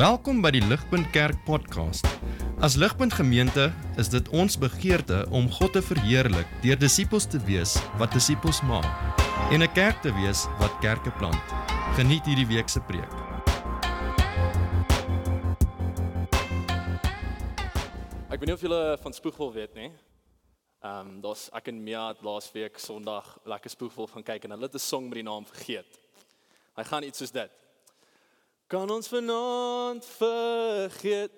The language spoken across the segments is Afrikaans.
Welkom by die Ligpunt Kerk podcast. As Ligpunt Gemeente is dit ons begeerte om God te verheerlik deur disippels te wees wat disippels maak en 'n kerk te wees wat kerke plant. Geniet hierdie week se preek. Ek weet nie of julle van spoegwol weet nie. Ehm um, daar's ek en Mia het laasweek Sondag lekker spoegwol gaan kyk en hulle het 'n song met die naam vergeet. Hy gaan iets soos dit. Kan ons vanaand vergeet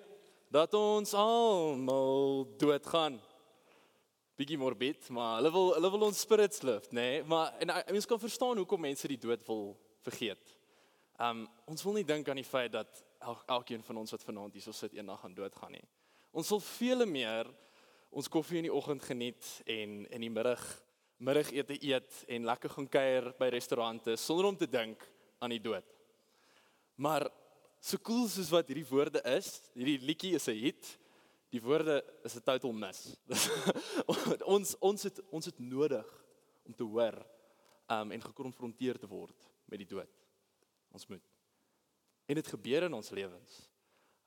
dat ons almal doodgaan? Bietjie morbid, maar hulle wil hulle wil ons spirits lift, nê? Nee? Maar en mense kan verstaan hoekom mense die dood wil vergeet. Um, ons wil nie dink aan die feit dat el elkeen van ons wat vanaand hier sit eendag gaan doodgaan nie. Ons wil vele meer ons koffie in die oggend geniet en in die middag middagete eet en lekker gaan kuier by restaurante sonder om te dink aan die dood. Maar so cool soos wat hierdie woorde is, hierdie liedjie is 'n hit. Die woorde is 'n total mis. ons ons het ons het nodig om te hoor um en gekonfronteer te word met die dood. Ons moet. En dit gebeur in ons lewens.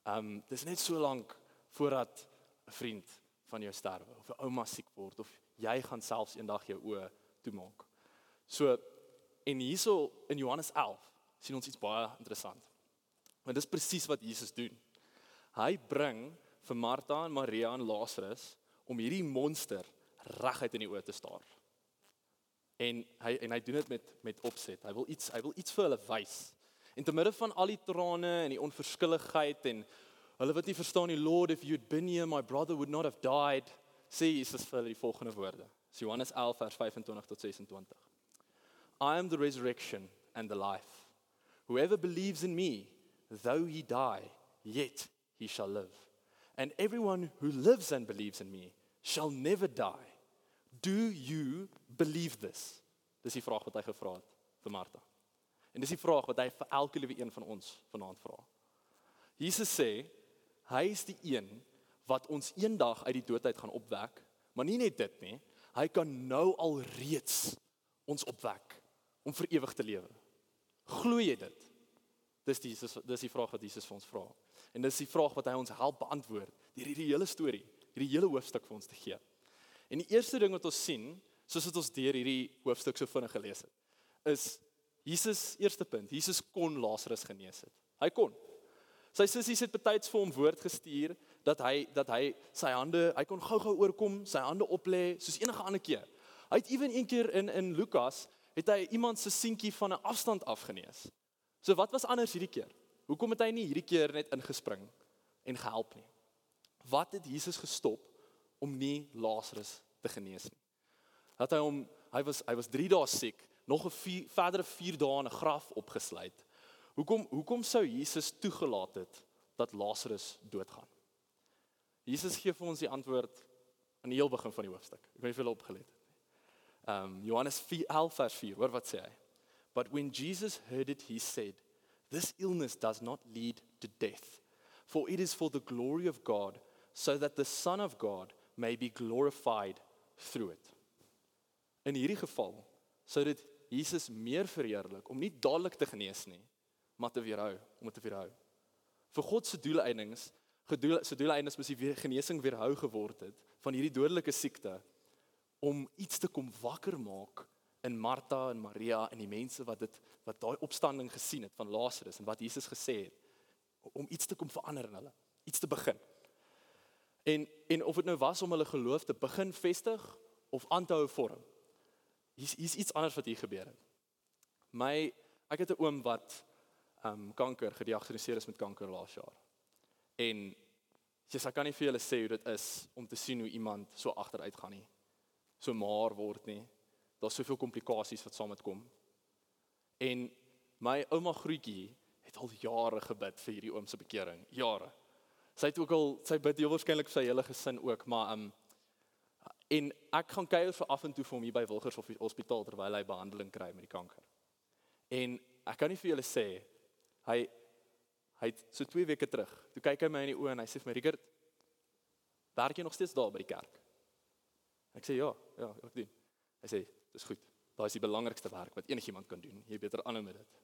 Um dis net so lank voordat 'n vriend van jou sterwe of 'n ouma siek word of jy gaan selfs eendag jou oë toemaak. So en hierso in Johannes 11 sien ons iets baie interessant. Want dis presies wat Jesus doen. Hy bring vir Martha en Maria en Lazarus om hierdie monster reguit in die oë te staar. En hy en hy doen dit met met opset. Hy wil iets hy wil iets vir hulle wys. En te midde van al die trane en die onverskilligheid en hulle wat nie verstaan die Lord if you'd been here my brother would not have died. Sê Jesus vir hulle die volgende woorde. Johannes 11 vers 25 tot 26. I am the resurrection and the life. Whoever believes in me, though he die, yet he shall live. And everyone who lives and believes in me shall never die. Do you believe this? Dis die vraag wat hy gevra het vir Martha. En dis die vraag wat hy vir elke liewe een van ons vanaand vra. Jesus sê hy is die een wat ons eendag uit die dood uit gaan opwek, maar nie net dit nie, hy kan nou al reeds ons opwek om vir ewig te lewe. Glo jy dit? Dis die Jesus, dis die vraag wat Jesus vir ons vra. En dis die vraag wat hy ons help beantwoord deur hierdie hele storie, hierdie hele hoofstuk vir ons te gee. En die eerste ding wat ons sien, soos wat ons deur hierdie hoofstuk so vinnig gelees het, is Jesus eerste punt, Jesus kon Lazarus genees het. Hy kon. Sy sissies het betyds vir hom woord gestuur dat hy dat hy sy hande, hy kon gou-gou oorkom, sy hande oplê soos enige ander keer. Hy het ewen een keer in in Lukas het hy iemand se seentjie van 'n afstand af genees. So wat was anders hierdie keer? Hoekom het hy nie hierdie keer net ingespring en gehelp nie? Wat het Jesus gestop om nie Lazarus te genees nie? Dat hy hom hy was hy was 3 dae siek, nog 'n vier, verdere 4 dae in 'n graf opgesluit. Hoekom hoekom sou Jesus toegelaat het dat Lazarus doodgaan? Jesus gee vir ons die antwoord aan die heel begin van die hoofstuk. Ek weet nie of julle opgelet het. Um, Johannes 4, vers 4, hoor wat sê hy. But when Jesus heard it, he said, This illness does not lead to death, for it is for the glory of God, so that the Son of God may be glorified through it. In hierdie geval sou dit Jesus meer verheerlik om nie dadelik te genees nie, maar te weerhou, om te weerhou. Vir God se doeleindes, gedoel se doeleindes moes die genesing weerhou geword het van hierdie dodelike siekte om iets te kom wakker maak in Martha en Maria en die mense wat dit wat daai opstanding gesien het van Lazarus en wat Jesus gesê het om iets te kom verander in hulle, iets te begin. En en of dit nou was om hulle geloof te begin vestig of aan te hou vorm. Hier's hier's iets anders wat hier gebeur het. My ek het 'n oom wat ehm um, kanker gediagnoseer is met kanker laas jaar. En jy sê kan nie vir julle sê hoe dit is om te sien hoe iemand so agteruit gaan nie so maar word nie. Daar's soveel komplikasies wat saam met kom. En my ouma Groetjie het al jare gebid vir hierdie oom se bekering, jare. Sy het ook al sy bid heel waarskynlik vir sy hele gesin ook, maar um en ek gaan kuier vir af en toe vir hom hier by Wilgers Hospitaal terwyl hy behandeling kry met die kanker. En ek kan nie vir julle sê hy hy het so 2 weke terug, toe kyk hy my in die oë en hy sê vir my Rickert, werk jy nog steeds daar by die kerk? Ek sê ja, ja, ek doen. Hy sê, "Dis goed. Daai is die belangrikste werk wat enigiemand kan doen. Jy beter aanhou met dit."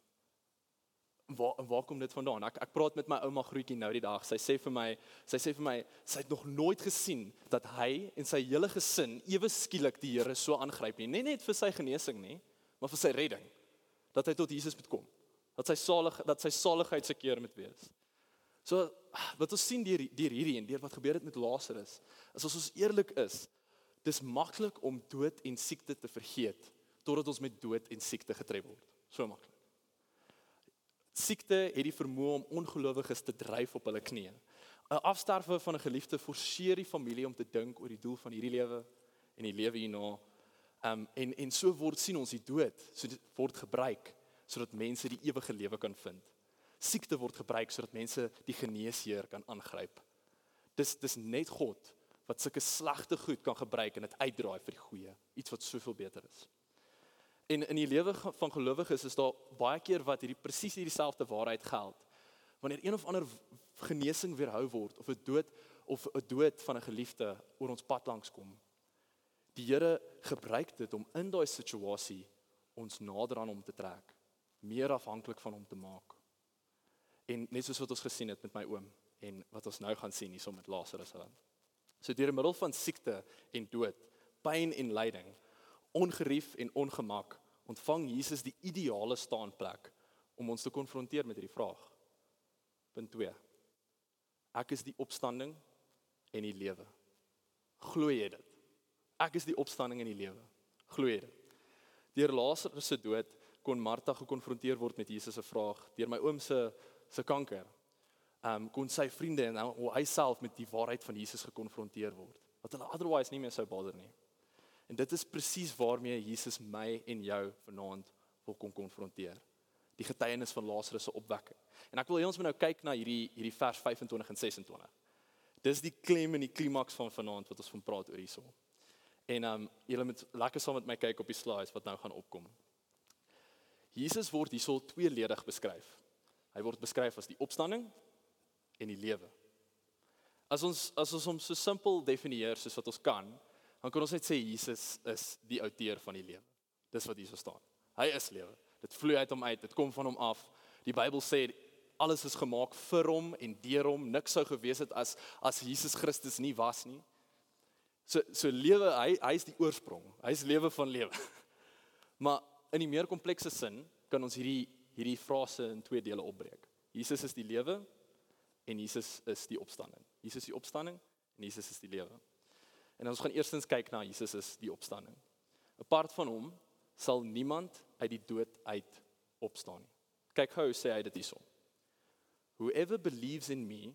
waar waar kom dit vandaan? Ek ek praat met my ouma grootjie nou die dag. Sy sê vir my, sy sê vir my, sy het nog nooit gesien dat hy en sy hele gesin ewe skielik die Here so aangryp nie. Nie net vir sy genesing nie, maar vir sy redding. Dat hy tot Jesus moet kom. Dat sy salig dat sy saligheid se keer moet wees. So wat ons sien deur deur hierdie en deur wat gebeur het met Lazarus, is as ons eerlik is, dis maklik om dood en siekte te vergeet totdat ons met dood en siekte getref word. So maklik. Siekte het die vermoë om ongelowiges te dryf op hulle knieë. 'n Afsterwe van 'n geliefde forceer die familie om te dink oor die doel van hierdie lewe en die lewe hierna. Um en en so word sien ons die dood so word gebruik sodat mense die ewige lewe kan vind. Siekte word gebruik sodat mense die geneesheer kan aangryp. Dis dis net God wat sulke slegte goed kan gebruik en dit uitdraai vir die goeie, iets wat soveel beter is. En in die lewe van gelowiges is daar baie keer wat hierdie presies hierdie selfde waarheid geld. Wanneer een of ander genesing weerhou word of 'n dood of 'n dood van 'n geliefde oor ons pad langs kom. Die Here gebruik dit om in daai situasie ons nader aan hom te trek, meer afhanklik van hom te maak. En net soos wat ons gesien het met my oom en wat ons nou gaan sien hierso met Lazarus. So deur middel van siekte en dood, pyn en lyding, ongerief en ongemak ontvang Jesus die ideale staanplek om ons te konfronteer met hierdie vraag. Punt 2. Ek is die opstanding en die lewe. Glo jy dit? Ek is die opstanding en die lewe. Glo jy dit? Deur Lazarus se dood kon Martha gekonfronteer word met Jesus se vraag deur my oom se se kanker. Um, kon sy vriende en hoe hy self met die waarheid van Jesus gekonfronteer word wat hulle otherwise nie meer sou bother nie. En dit is presies waarmee Jesus my en jou vanaand wil kom konfronteer. Die getuienis van Lazarus se opwekking. En ek wil hê ons moet nou kyk na hierdie hierdie vers 25 en 26. Dis die klem en die klimaks van vanaand wat ons van praat oor hierso. En ehm um, julle moet lekker saam met my kyk op die slides wat nou gaan opkom. Jesus word hierso tweeledig beskryf. Hy word beskryf as die opstanding en die lewe. As ons as ons hom so simpel definieer soos wat ons kan, dan kan ons net sê Jesus is die outeur van die lewe. Dis wat hier so staan. Hy is lewe. Dit vloei uit hom uit, dit kom van hom af. Die Bybel sê alles is gemaak vir hom en deur hom. Niks sou gewees het as as Jesus Christus nie was nie. So so lewe, hy hy's die oorsprong. Hy's lewe van lewe. Maar in die meer komplekse sin kan ons hierdie hierdie frase in twee dele opbreek. Jesus is die lewe en Jesus is die opstanding. Jesus is die opstanding en Jesus is die lewe. En ons gaan eerstens kyk na Jesus is die opstanding. Apart van hom sal niemand uit die dood uit opstaan nie. Kyk hoe sê hy dit hierso. Whoever believes in me,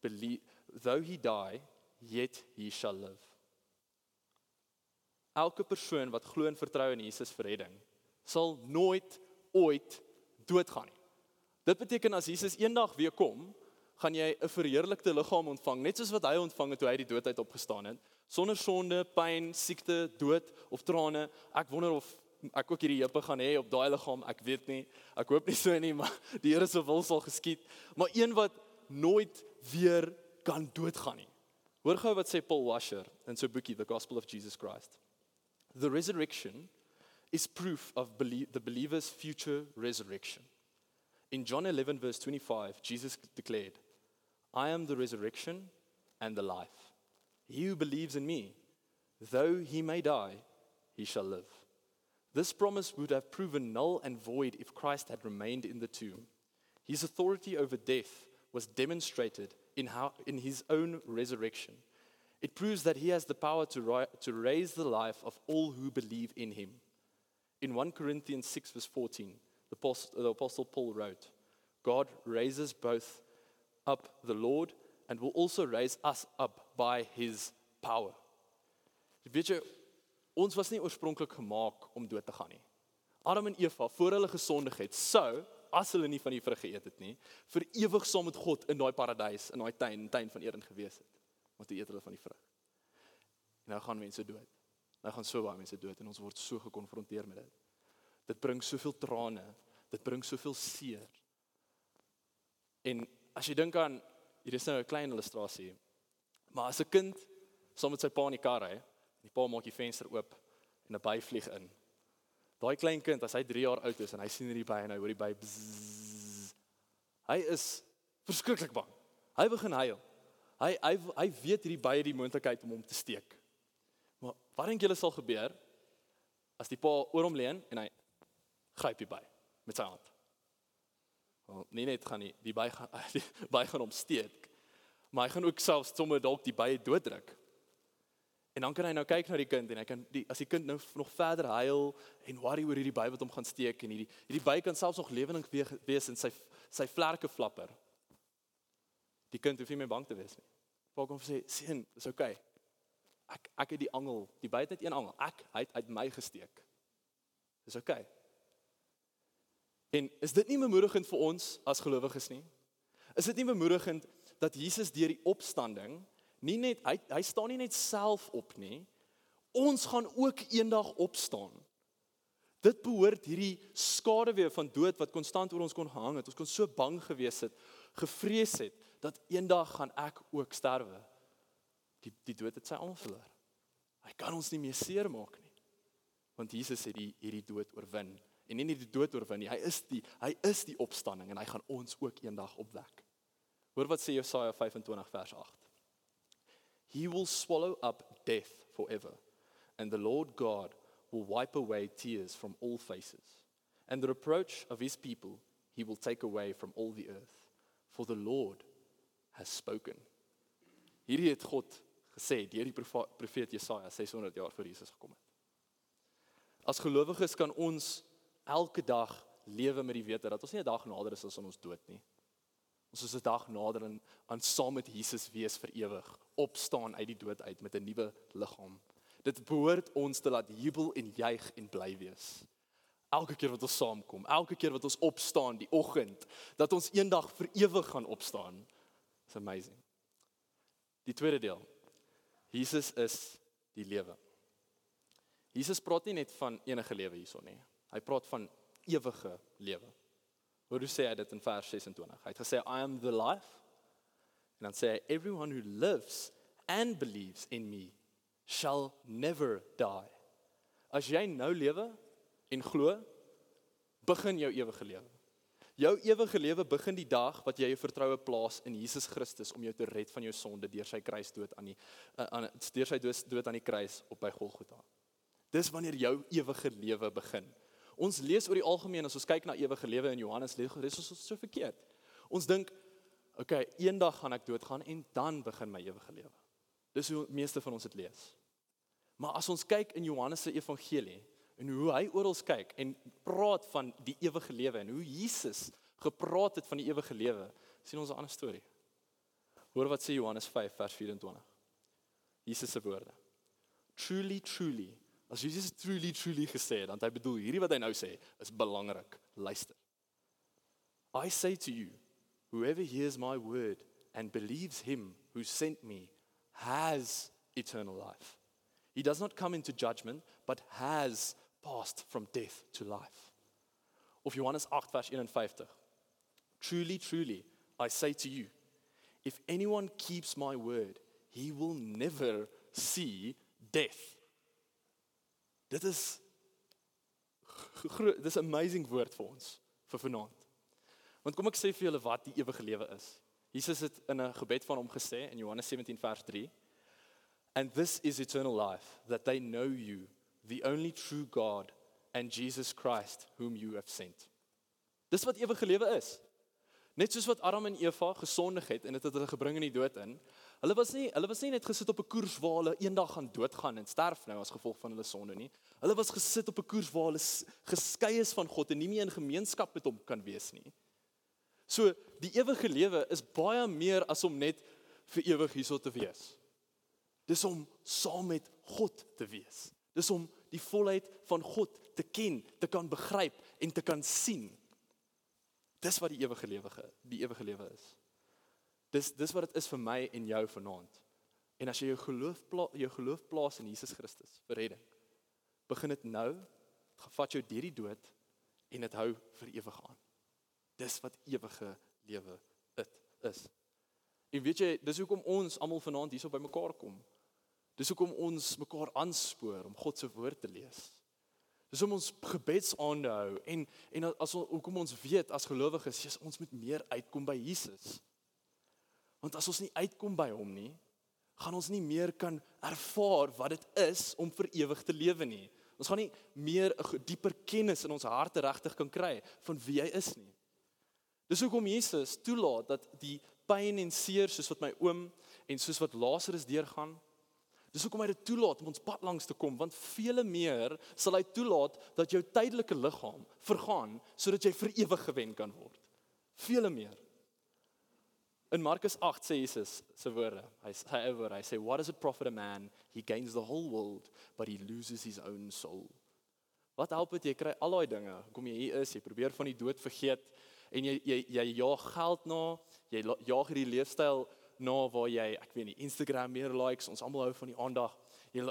believe though he die, yet he shall live. Elke persoon wat glo en vertrou in Jesus vir redding, sal nooit ooit doodgaan nie. Dit beteken as Jesus eendag weer kom, gaan jy 'n verheerlikte liggaam ontvang, net soos wat hy ontvang het toe hy die dood uit opgestaan het sonder sonde, pyn, siekte, dood of trane. Ek wonder of ek ook hierdie heupe gaan hê op daai liggaam. Ek weet nie. Ek hoop nie so nie, maar die Here se wil sal geskied. Maar een wat nooit weer kan doodgaan nie. Hoor gou wat sê Paul Washer in sy boekie The Gospel of Jesus Christ. The resurrection is proof of the believer's future resurrection. In John 11 verse 25, Jesus declared, I am the resurrection and the life. He who believes in me, though he may die, he shall live. This promise would have proven null and void if Christ had remained in the tomb. His authority over death was demonstrated in, how, in his own resurrection. It proves that he has the power to, ri- to raise the life of all who believe in him. In 1 Corinthians 6, verse 14, the the Apostle Paul wrote, God raises both up the Lord and will also raise us up by his power. Weet jy, ons was nie oorspronklik gemaak om dood te gaan nie. Adam en Eva, voor hulle gesondig het, sou as hulle nie van die vrug geëet het nie, vir ewig saam met God in daai paradys, in daai tuin, tuin van Eden gewees het. Want toe eet hulle van die vrug. En nou gaan mense dood. Nou gaan so baie mense dood en ons word so gekonfronteer met dit. Dit bring soveel trane, dit bring soveel seer. En as jy dink aan Hier is nou 'n klein illustrasie. Maar as 'n kind saam met sy pa in die kar ry, die pa maak die venster oop en 'n by vlieg in. Daai klein kind as hy 3 jaar oud is en hy sien hierdie by en hy hoor die by bzz, Hy is verskriklik bang. Hy begin huil. Hy hy hy weet hierdie baie die moontlikheid om hom te steek. Maar wat dink julle sal gebeur as die pa oor hom leun en hy gryp die by met sy hand? Wel, nie net gaan die die by gaan die by gaan hom steek, maar hy gaan ook selfs sommer dalk die by dooddruk. En dan kan hy nou kyk na die kind en hy kan die as die kind nou nog verder huil en worry oor hierdie by wat hom gaan steek en hierdie hierdie by kan selfs nog lewendig wees in sy sy vlerke flapper. Die kind hoef nie meer bang te wees nie. Pa kom sê seun, dis oukei. Okay. Ek ek het die angel, die by het net een angel. Ek hy het uit my gesteek. Dis oukei. Okay. En is dit nie bemoedigend vir ons as gelowiges nie? Is dit nie bemoedigend dat Jesus deur die opstanding nie net hy hy staan nie net self op nie. Ons gaan ook eendag opstaan. Dit behoort hierdie skaduwee van dood wat konstant oor ons kon hang het. Ons kon so bang gewees het, gevrees het dat eendag gaan ek ook sterwe. Die die dood het sy almal verloor. Hy kan ons nie meer seermaak nie. Want Jesus het die hierdie dood oorwin en nie net die dood oorwin nie. Hy is die hy is die opstanding en hy gaan ons ook eendag opwek. Hoor wat sê Jesaja 25 vers 8. He will swallow up death forever, and the Lord God will wipe away tears from all faces. And the reproach of his people he will take away from all the earth, for the Lord has spoken. Hierdie het God gesê deur die profeet Jesaja 600 jaar voor Jesus gekom het. As gelowiges kan ons elke dag lewe met die wete dat ons nie 'n dag nader is as ons dood nie. Ons is 'n dag nader aan aan saam met Jesus wees vir ewig, opstaan uit die dood uit met 'n nuwe liggaam. Dit behoort ons te laat jubel en juig en bly wees. Elke keer wat ons saamkom, elke keer wat ons opstaan die oggend, dat ons eendag vir ewig gaan opstaan. It's amazing. Die tweede deel. Jesus is die lewe. Jesus praat nie net van enige lewe hierson nie. Hy praat van ewige lewe. Hoe sê hy dit in vers 26? Hy het gesê I am the life. En dan sê hy everyone who lives and believes in me shall never die. As jy nou lewe en glo, begin jou ewige lewe. Jou ewige lewe begin die dag wat jy jou vertroue plaas in Jesus Christus om jou te red van jou sonde deur sy kruisdood aan die uh, aan deur sy dood aan die kruis op by Golgotha. Dis wanneer jou ewige lewe begin. Ons lees oor die algemeen as ons kyk na ewige lewe in Johannes lees ons is so verkeerd. Ons dink, oké, okay, eendag gaan ek doodgaan en dan begin my ewige lewe. Dis hoe meeste van ons dit lees. Maar as ons kyk in Johannes se evangelie en hoe hy oral kyk en praat van die ewige lewe en hoe Jesus gepraat het van die ewige lewe, sien ons 'n ander storie. Hoor wat sê Johannes 5 vers 24. Jesus se woorde. Truly, truly, As Jesus truly truly gesê het, dan hy bedoel hierdie wat hy nou sê is belangrik. Luister. I say to you, whoever hears my word and believes him who sent me has eternal life. He does not come into judgment, but has passed from death to life. Of Johannes 8 vers 51. Truly, truly, I say to you, if anyone keeps my word, he will never see death. Dit is dis 'n amazing woord vir ons vir vanaand. Want kom ek sê vir julle wat die ewige lewe is. Jesus het in 'n gebed van hom gesê in Johannes 17 vers 3 And this is eternal life that they know you the only true God and Jesus Christ whom you have sent. Dis wat ewige lewe is. Net soos wat Adam en Eva gesondig het en dit het hulle gebring in die dood in. Hulle was nie hulle was nie net gesit op 'n koers waar hulle eendag gaan doodgaan en sterf nou as gevolg van hulle sonde nie. Hulle was gesit op 'n koers waar hulle geskei is van God en nie meer in gemeenskap met hom kan wees nie. So die ewige lewe is baie meer as om net vir ewig hierso te wees. Dis om saam met God te wees. Dis om die volheid van God te ken, te kan begryp en te kan sien. Dis wat die ewige lewe die ewige lewe is. Dis dis wat dit is vir my en jou vanaand. En as jy jou geloof jou geloof plaas in Jesus Christus vir redding, begin dit nou, gevat jou deur die dood en dit hou vir ewig aan. Dis wat ewige lewe dit is. En weet jy, dis hoekom ons almal vanaand hierso by mekaar kom. Dis hoekom ons mekaar aanspoor om God se woord te lees. Dis om ons gebedsaande hou en en as ons hoekom ons weet as gelowiges, Jesus, ons moet meer uitkom by Jesus. Want as ons nie uitkom by hom nie, gaan ons nie meer kan ervaar wat dit is om vir ewig te lewe nie. Ons gaan nie meer 'n dieper kennis in ons harte regtig kan kry van wie hy is nie. Dis hoekom Jesus toelaat dat die pyn en seer soos wat my oom en soos wat Lazarus deurgaan, dis hoekom hy dit toelaat om ons pad langs te kom, want vele meer sal hy toelaat dat jou tydelike liggaam vergaan sodat jy vir ewig gewen kan word. Vele meer. In Markus 8 sê Jesus se woorde, hy sê oor, hy sê what does it profit a man he gains the whole world but he loses his own soul. Wat help dit jy kry al daai dinge, kom jy hier is, jy probeer van die dood vergeet en jy jy jy jaag geld na, jy jaag hierdie leefstyl na waar jy, ek weet nie, Instagram meer likes, ons almal hou van die aandag. Jy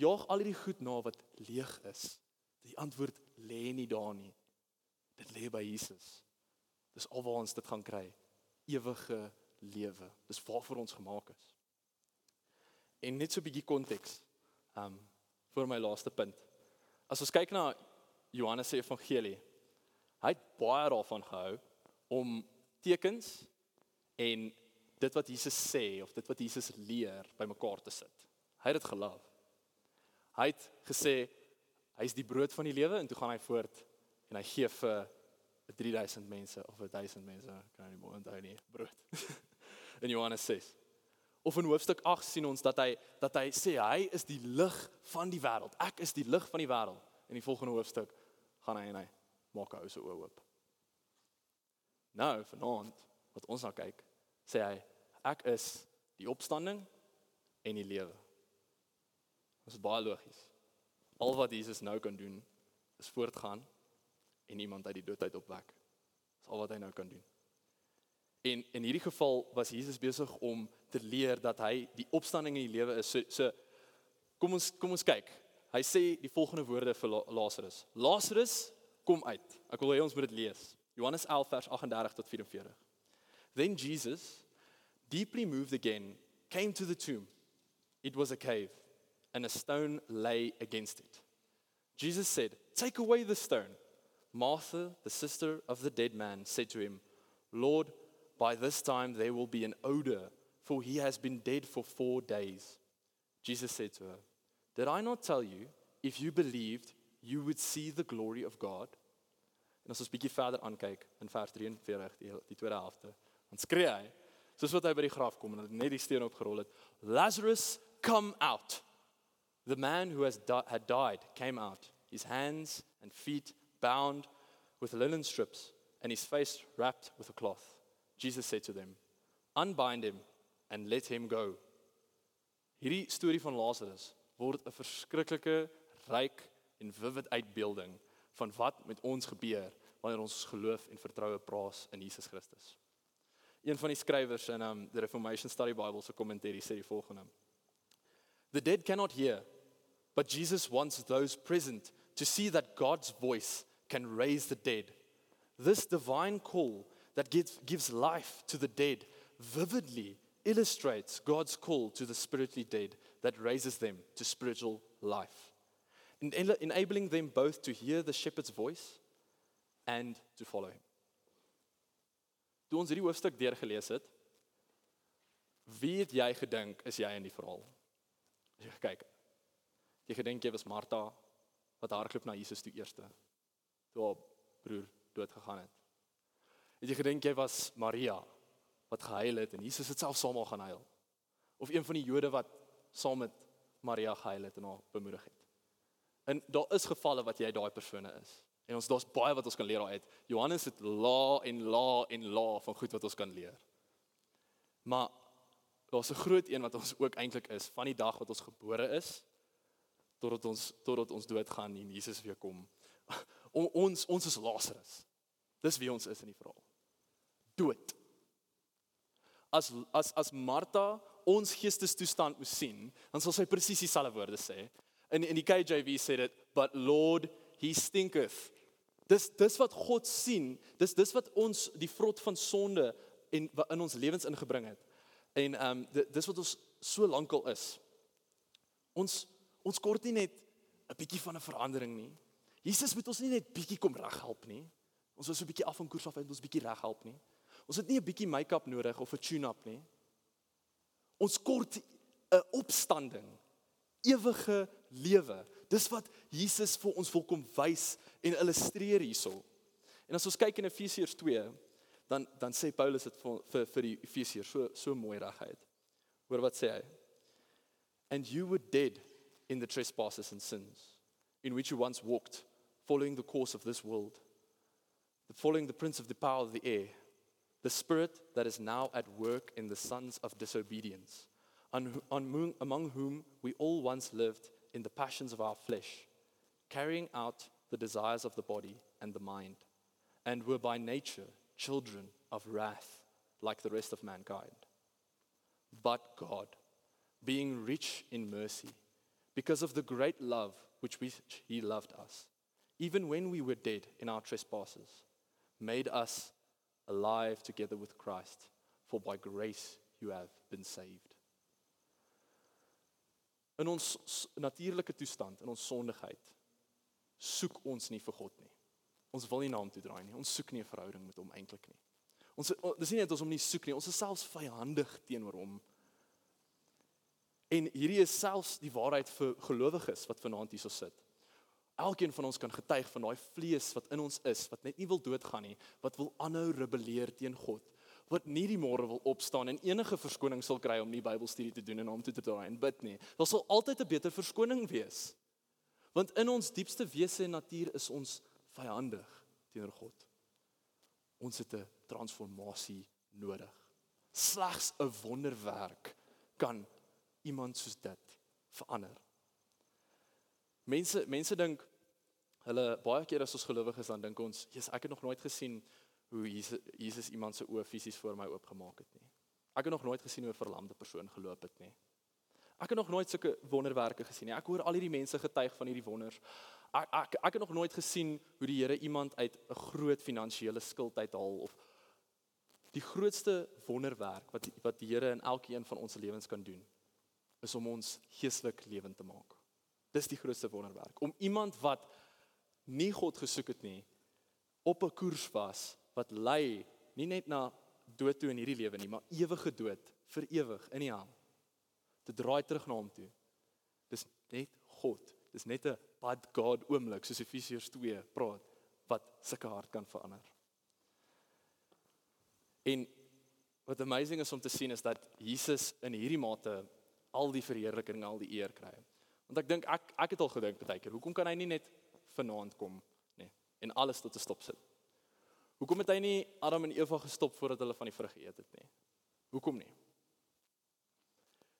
jaag al hierdie goed na wat leeg is. Die antwoord lê nie daar nie. Dit lê by Jesus. Dis alwaar ons dit gaan kry. Ewige lewe. Dis waarvoor ons gemaak is. En net so 'n bietjie konteks. Um vir my laaste punt. As ons kyk na Johannes se evangelie, hy het baie daarvan gehou om tekens en dit wat Jesus sê of dit wat Jesus leer bymekaar te sit. Hy het dit gelief. Hy het gesê hy's die brood van die lewe en toe gaan hy voort en hy gee vir 3000 mense of 1000 mense, kan nie meer onthou nie, brood. in Johannes 6. Of in hoofstuk 8 sien ons dat hy dat hy sê hy is die lig van die wêreld. Ek is die lig van die wêreld. In die volgende hoofstuk gaan hy en hy maak hy se oë oop. Nou, vanaand wat ons nou kyk, sê hy ek is die opstanding en die lewe. Dit is baie logies. Al wat Jesus nou kan doen is voortgaan en iemand uit die dood uit opwek. Dis al wat hy nou kan doen. En in hierdie geval was Jesus besig om te leer dat hy die opstanding in die lewe is. So, so kom ons kom ons kyk. Hy sê die volgende woorde vir Lazarus. Lazarus, kom uit. Ek wil hê ons moet dit lees. Johannes 11 vers 38 tot 44. Then Jesus, deeply moved again, came to the tomb. It was a cave and a stone lay against it. Jesus said, "Take away the stone." Martha, the sister of the dead man, said to him, "Lord, By this time there will be an odor, for he has been dead for four days. Jesus said to her, Did I not tell you, if you believed, you would see the glory of God? En as ons bietjie verder aankyk in vers 43 die die tweede helfte, dan skree hy soos wat hy by die graf kom en net die steen opgerol het, Lazarus come out. The man who has di had died came out, his hands and feet bound with linen strips and his face wrapped with a cloth. Jesus said to them, "Unbind him and let him go." Hierdie storie van Lazarus word 'n verskriklike ryk en vivid uitbeelding van wat met ons gebeur wanneer ons geloof en vertroue plaas in Jesus Christus. Een van die skrywers in um the Reformation Study Bible se kommentaar sê die volgende: The dead cannot hear, but Jesus wants those present to see that God's voice can raise the dead. This divine call that gives, gives life to the dead vividly illustrates God's call to the spiritually dead that raises them to spiritual life, enabling them both to hear the shepherd's voice and to follow him. Toe ons hierdie hoofstuk deurgelees het, wie het jy gedink is jy in die verhaal? As jy kyk. Jy gedink jy was Martha wat hardloop na Jesus toe eerste. Toe haar broer dood gegaan het. Het jy gedink jy was Maria wat gehuil het en Jesus het self saam haar gaan huil? Of een van die Jode wat saam met Maria gehuil het en haar bemoedig het? En daar is gevalle wat jy daai persone is. En ons daar's baie wat ons kan leer daaruit. Johannes het la en la en la van goed wat ons kan leer. Maar daar's 'n groot een wat ons ook eintlik is van die dag wat ons gebore is totdat ons totdat ons doodgaan en Jesus weer kom. O, ons ons is Lazarus. Dis wie ons is in die verhaal dood. As as as Martha ons geestestoestand moes sien, dan sal sy presies dieselfde woorde sê. In in die KJV sê dit, "But Lord, he stinketh." Dis dis wat God sien. Dis dis wat ons die vrot van sonde en in ons lewens ingebring het. En ehm um, dis wat ons so lankal is. Ons ons kort nie net 'n bietjie van 'n verandering nie. Jesus moet ons nie net bietjie kom reghelp nie. Ons is so 'n bietjie af van koers af en ons bietjie reghelp nie. Ons het nie 'n bietjie make-up nodig of 'n tune-up nie. Ons kort 'n opstanding, ewige lewe. Dis wat Jesus vir ons wil kom wys en illustreer hierso. En as ons kyk in Efesiërs 2, dan dan sê Paulus dit vir vir, vir die Efesiërs so so mooi reguit. Hoor wat sê hy? And you were dead in the trespasses and sins in which you once walked, following the course of this world, following the prince of the power of the air, the spirit that is now at work in the sons of disobedience, on, on, among whom we all once lived in the passions of our flesh, carrying out the desires of the body and the mind, and were by nature children of wrath like the rest of mankind. But God, being rich in mercy, because of the great love which He loved us, even when we were dead in our trespasses, made us alive together with Christ, for by grace you have been saved. In ons natuurlike toestand, in ons sondigheid, soek ons nie vir God nie. Ons wil nie na hom toe draai nie. Ons soek nie 'n verhouding met hom eintlik nie. Ons dis nie net ons hom nie soek nie, ons is selfs vyandig teenoor hom. En hierdie is selfs die waarheid vir gelowiges wat vanaand hierso sit. Elkeen van ons kan getuig van daai vlees wat in ons is, wat net nie wil doodgaan nie, wat wil aanhou rebelleer teen God, wat nie die môre wil opstaan en enige verskoning sal kry om nie Bybelstudie te doen en hom toe te draai en bid nie. Daar sal altyd 'n beter verskoning wees. Want in ons diepste wese en natuur is ons vyandig teenoor God. Ons het 'n transformasie nodig. Slegs 'n wonderwerk kan iemand soos dit verander. Mense mense dink hulle baie keer as ons gelowiges dan dink ons, "Jesus, ek het nog nooit gesien hoe Jesus Jesus iemand se oë fisies voor my oopgemaak het nie. Ek het nog nooit gesien hoe 'n verlamde persoon geloop het nie. Ek het nog nooit sulke wonderwerke gesien nie. Ek hoor al hierdie mense getuig van hierdie wonders. Ek ek ek het nog nooit gesien hoe die Here iemand uit 'n groot finansiële skuld uithaal of die grootste wonderwerk wat wat die Here in elkeen van ons lewens kan doen is om ons geestelik lewend te maak. Dis die grootste wonderwerk. Om iemand wat nie God gesoek het nie op 'n koers was wat lei nie net na dood toe in hierdie lewe nie, maar ewige dood vir ewig in die hel. Te draai terug na hom toe. Dis net God. Dis net 'n bad God oomblik soos Efesiërs 2 praat wat sulke hart kan verander. En wat amazing is om te sien is dat Jesus in hierdie mate al die verheerliking, al die eer kry. Want ek dink ek ek het al gedink baie keer, hoekom kan hy nie net vanaand kom nie en alles tot 'n stop sit? Hoekom het hy nie Adam en Eva gestop voordat hulle van die vrug geëet het nie? Hoekom nie?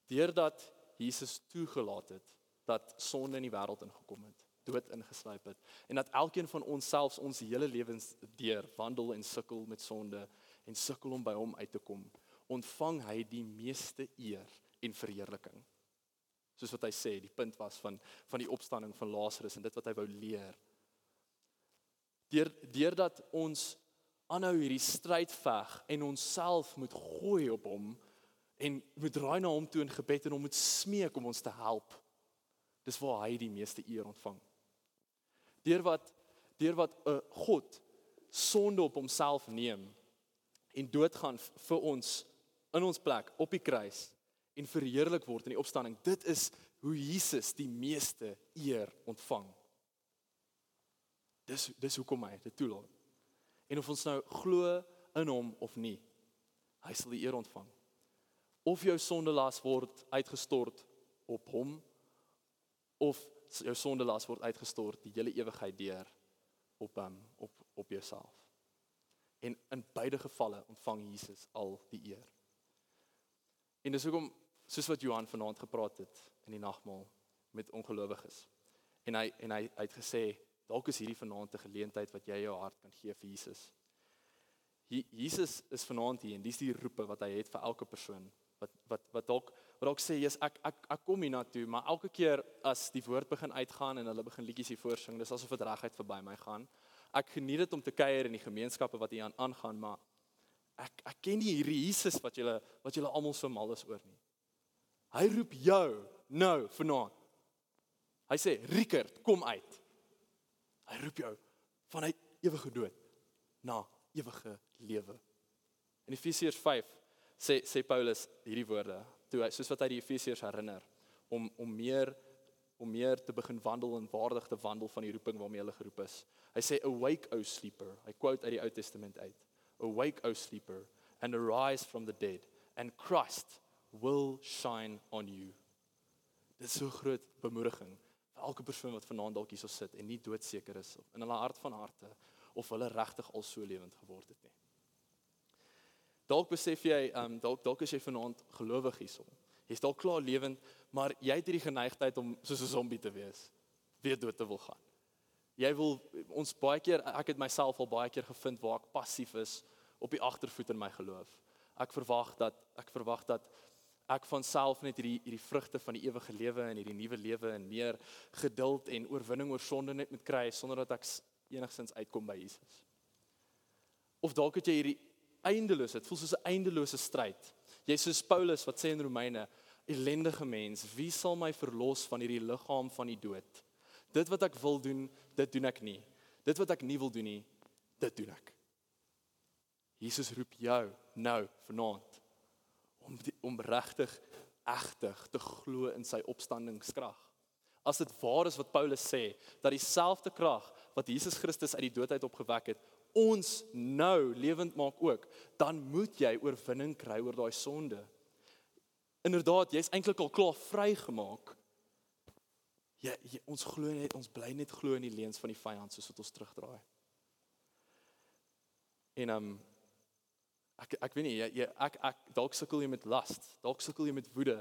Deurdat Jesus toegelaat het dat sonde in die wêreld ingekom het, dood ingesluip het en dat elkeen van ons selfs ons hele lewens deur wandel en sukkel met sonde en sukkel om by hom uit te kom, ontvang hy die meeste eer en verheerliking. Soos wat hy sê, die punt was van van die opstanding van Lazarus en dit wat hy wou leer. Deur deurdat ons aanhou hierdie stryd veg en onsself moet gooi op hom en moet draai na hom toe in gebed en hom moet smeek om ons te help. Dis waar hy die meeste eer ontvang. Deur wat deur wat 'n uh, God sonde op homself neem en doodgaan vir ons in ons plek op die kruis en verheerlik word in die opstanding. Dit is hoe Jesus die meeste eer ontvang. Dis dis hoekom hy dit toelaat. En of ons nou glo in hom of nie, hy sal die eer ontvang. Of jou sondelas word uitgestort op hom of jou sondelas word uitgestort die hele ewigheid deur op hom op op jouself. En in beide gevalle ontvang Jesus al die eer. En dis hoekom soos wat Johan vanaand gepraat het in die nagmaal met ongelowiges. En hy en hy, hy het gesê dalk is hierdie vanaand 'n geleentheid wat jy jou hart kan gee vir Jesus. Hier Jesus is vanaand hier en dis die roepe wat hy het vir elke persoon wat wat wat dalk wat dalk sê jy's ek ek ek kom hier na toe maar elke keer as die woord begin uitgaan en hulle begin liedjies hier voorsing dis asof dit reguit verby my gaan. Ek geniet dit om te kuier in die gemeenskappe wat hier aan aangaan maar ek ek ken nie hierdie Jesus wat julle wat julle almal so mal is oor nie. Hy roep jou nou vanaand. Hy sê Rickert, kom uit. Hy roep jou vanuit ewige dood na ewige lewe. In Efesiërs 5 sê sê Paulus hierdie woorde, toe hy soos wat hy die Efesiërs herinner om om meer om meer te begin wandel en waardig te wandel van die roeping waarmee hulle geroep is. Hy sê awake o sleeper. Hy quote uit die Ou Testament uit. Awake o sleeper and arise from the dead and Christ will shine on you. Dit is so groot bemoediging vir elke persoon wat vanaand dalk hierso sit en nie doodseker is in hulle hart van harte of hulle regtig al so lewend geword het nie. Dalk besef jy, ehm um, dalk dalk is jy vanaand gelowig hierso. Jy's dalk klaar lewend, maar jy het hierdie geneigtheid om soos 'n zombie te wees, weer dood te wil gaan. Jy wil ons baie keer ek het myself al baie keer gevind waar ek passief is op die agtervoet in my geloof. Ek verwag dat ek verwag dat ek van self net hierdie hierdie vrugte van die ewige lewe en hierdie nuwe lewe en meer geduld en oorwinning oor sonde net moet kry sonder dat ek enigsins uitkom by Jesus. Of dalk het jy hierdie eindeloos, dit voel soos 'n eindelose stryd. Jy's soos Paulus wat sê in Romeine, ellendige mens, wie sal my verlos van hierdie liggaam van die dood? Dit wat ek wil doen, dit doen ek nie. Dit wat ek nie wil doen nie, dit doen ek. Jesus roep jou nou vanaand om die, om regtig egtig te glo in sy opstandingskrag. As dit waar is wat Paulus sê dat dieselfde krag wat Jesus Christus uit die dood uit opgewek het, ons nou lewend maak ook, dan moet jy oorwinning kry oor daai sonde. Inderdaad, jy's eintlik al klaar vrygemaak. Jy, jy ons glo net, ons bly net glo in die leuns van die vyand soos wat ons terugdraai. En um ek ek weet nie, jy, jy ek ek dalk sukkel jy met las, dalk sukkel jy met woede.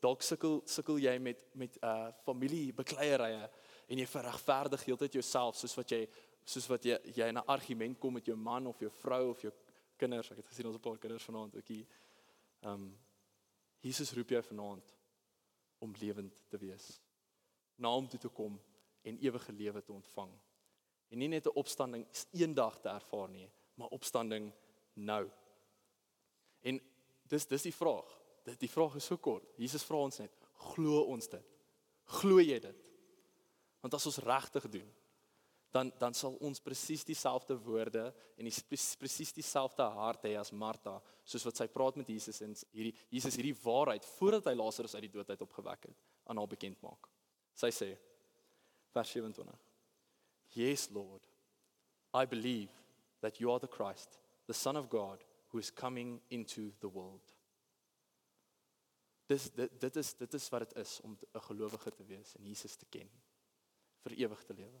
Dalk sukkel sukkel jy met met uh familiebekleierye en jy verregverdig heeltyd jouself soos wat jy soos wat jy jy 'n argument kom met jou man of jou vrou of jou kinders. Ek het gesien ons 'n paar kinders vanaand ook hier. Um Jesus roep jou vanaand om lewend te wees. Na hom toe te kom en ewige lewe te ontvang. En nie net 'n opstanding eendag te ervaar nie, maar opstanding nou. En dis dis die vraag. Dit die vraag is so kort. Jesus vra ons net, glo ons dit? Glo jy dit? Want as ons regtig doen, dan dan sal ons presies dieselfde woorde en die presies dieselfde hart hê as Martha soos wat sy praat met Jesus en hierdie Jesus hierdie waarheid voordat hy Lazarus uit die dood uit opgewek het aan haar bekend maak. Sy sê vers 27 Yes Lord I believe that you are the Christ the son of God who is coming into the world. Dis dit dit is dit is wat dit is om 'n gelowige te wees en Jesus te ken vir ewig te lewe.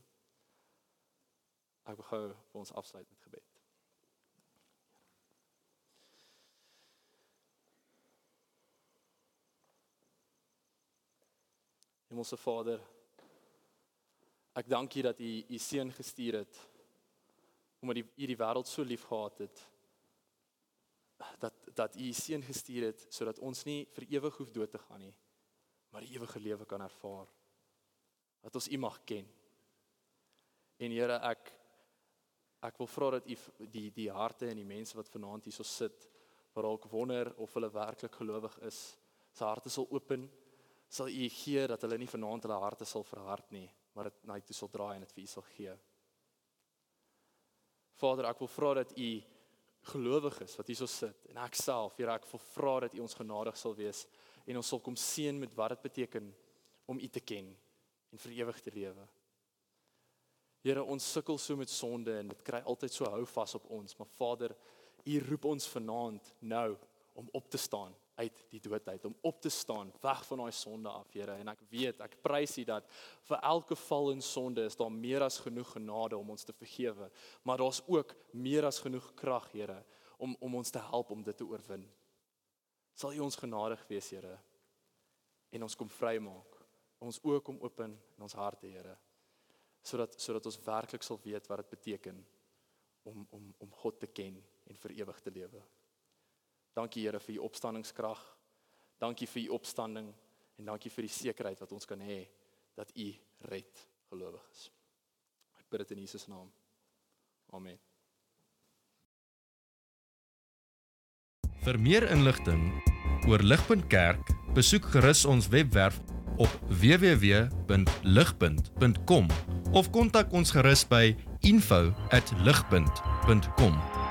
Ek wil gou vir ons afsluit met gebed. Hemelse Vader, ek dank U dat U U seun gestuur het omdat U die, die wêreld so lief gehad het dat dat U seun gestuur het sodat ons nie vir ewig hoef dood te gaan nie, maar die ewige lewe kan ervaar. Dat ons U mag ken. En Here, ek ek wil vra dat u die die harte en die mense wat vanaand hierso sit wat dalk wonder of hulle werklik gelowig is, se harte sal open, sal u gee dat hulle nie vanaand hulle harte sal verhard nie, maar dit na u toe sal draai en dit vir u sal gee. Vader, ek wil vra dat u gelowig is wat hierso sit en ek self, Here, ek wil vra dat u ons genadig sal wees en ons sal kom seën met wat dit beteken om u te ken en vir ewig te lewe. Here, ons sukkel so met sonde en dit kry altyd so hou vas op ons, maar Vader, U roep ons vanaand nou om op te staan uit die dood uit, om op te staan weg van daai sonde af, Here. En ek weet, ek prys U dat vir elke val in sonde is daar meer as genoeg genade om ons te vergewe, maar daar's ook meer as genoeg krag, Here, om om ons te help om dit te oorwin. Sal U ons genadig wees, Here, en ons kom vrymaak. Ons oë kom oop in ons harte, Here sodat sodat ons werklik sal weet wat dit beteken om om om God te ken en vir ewig te lewe. Dankie Here vir u opstandingskrag. Dankie vir u opstanding en dankie vir die sekerheid wat ons kan hê dat u red gelowiges. Ek bid dit in Jesus naam. Amen. Vir meer inligting oor Ligpunt Kerk, besoek gerus ons webwerf op www.ligpunt.com of kontak ons gerus by info@ligpunt.com.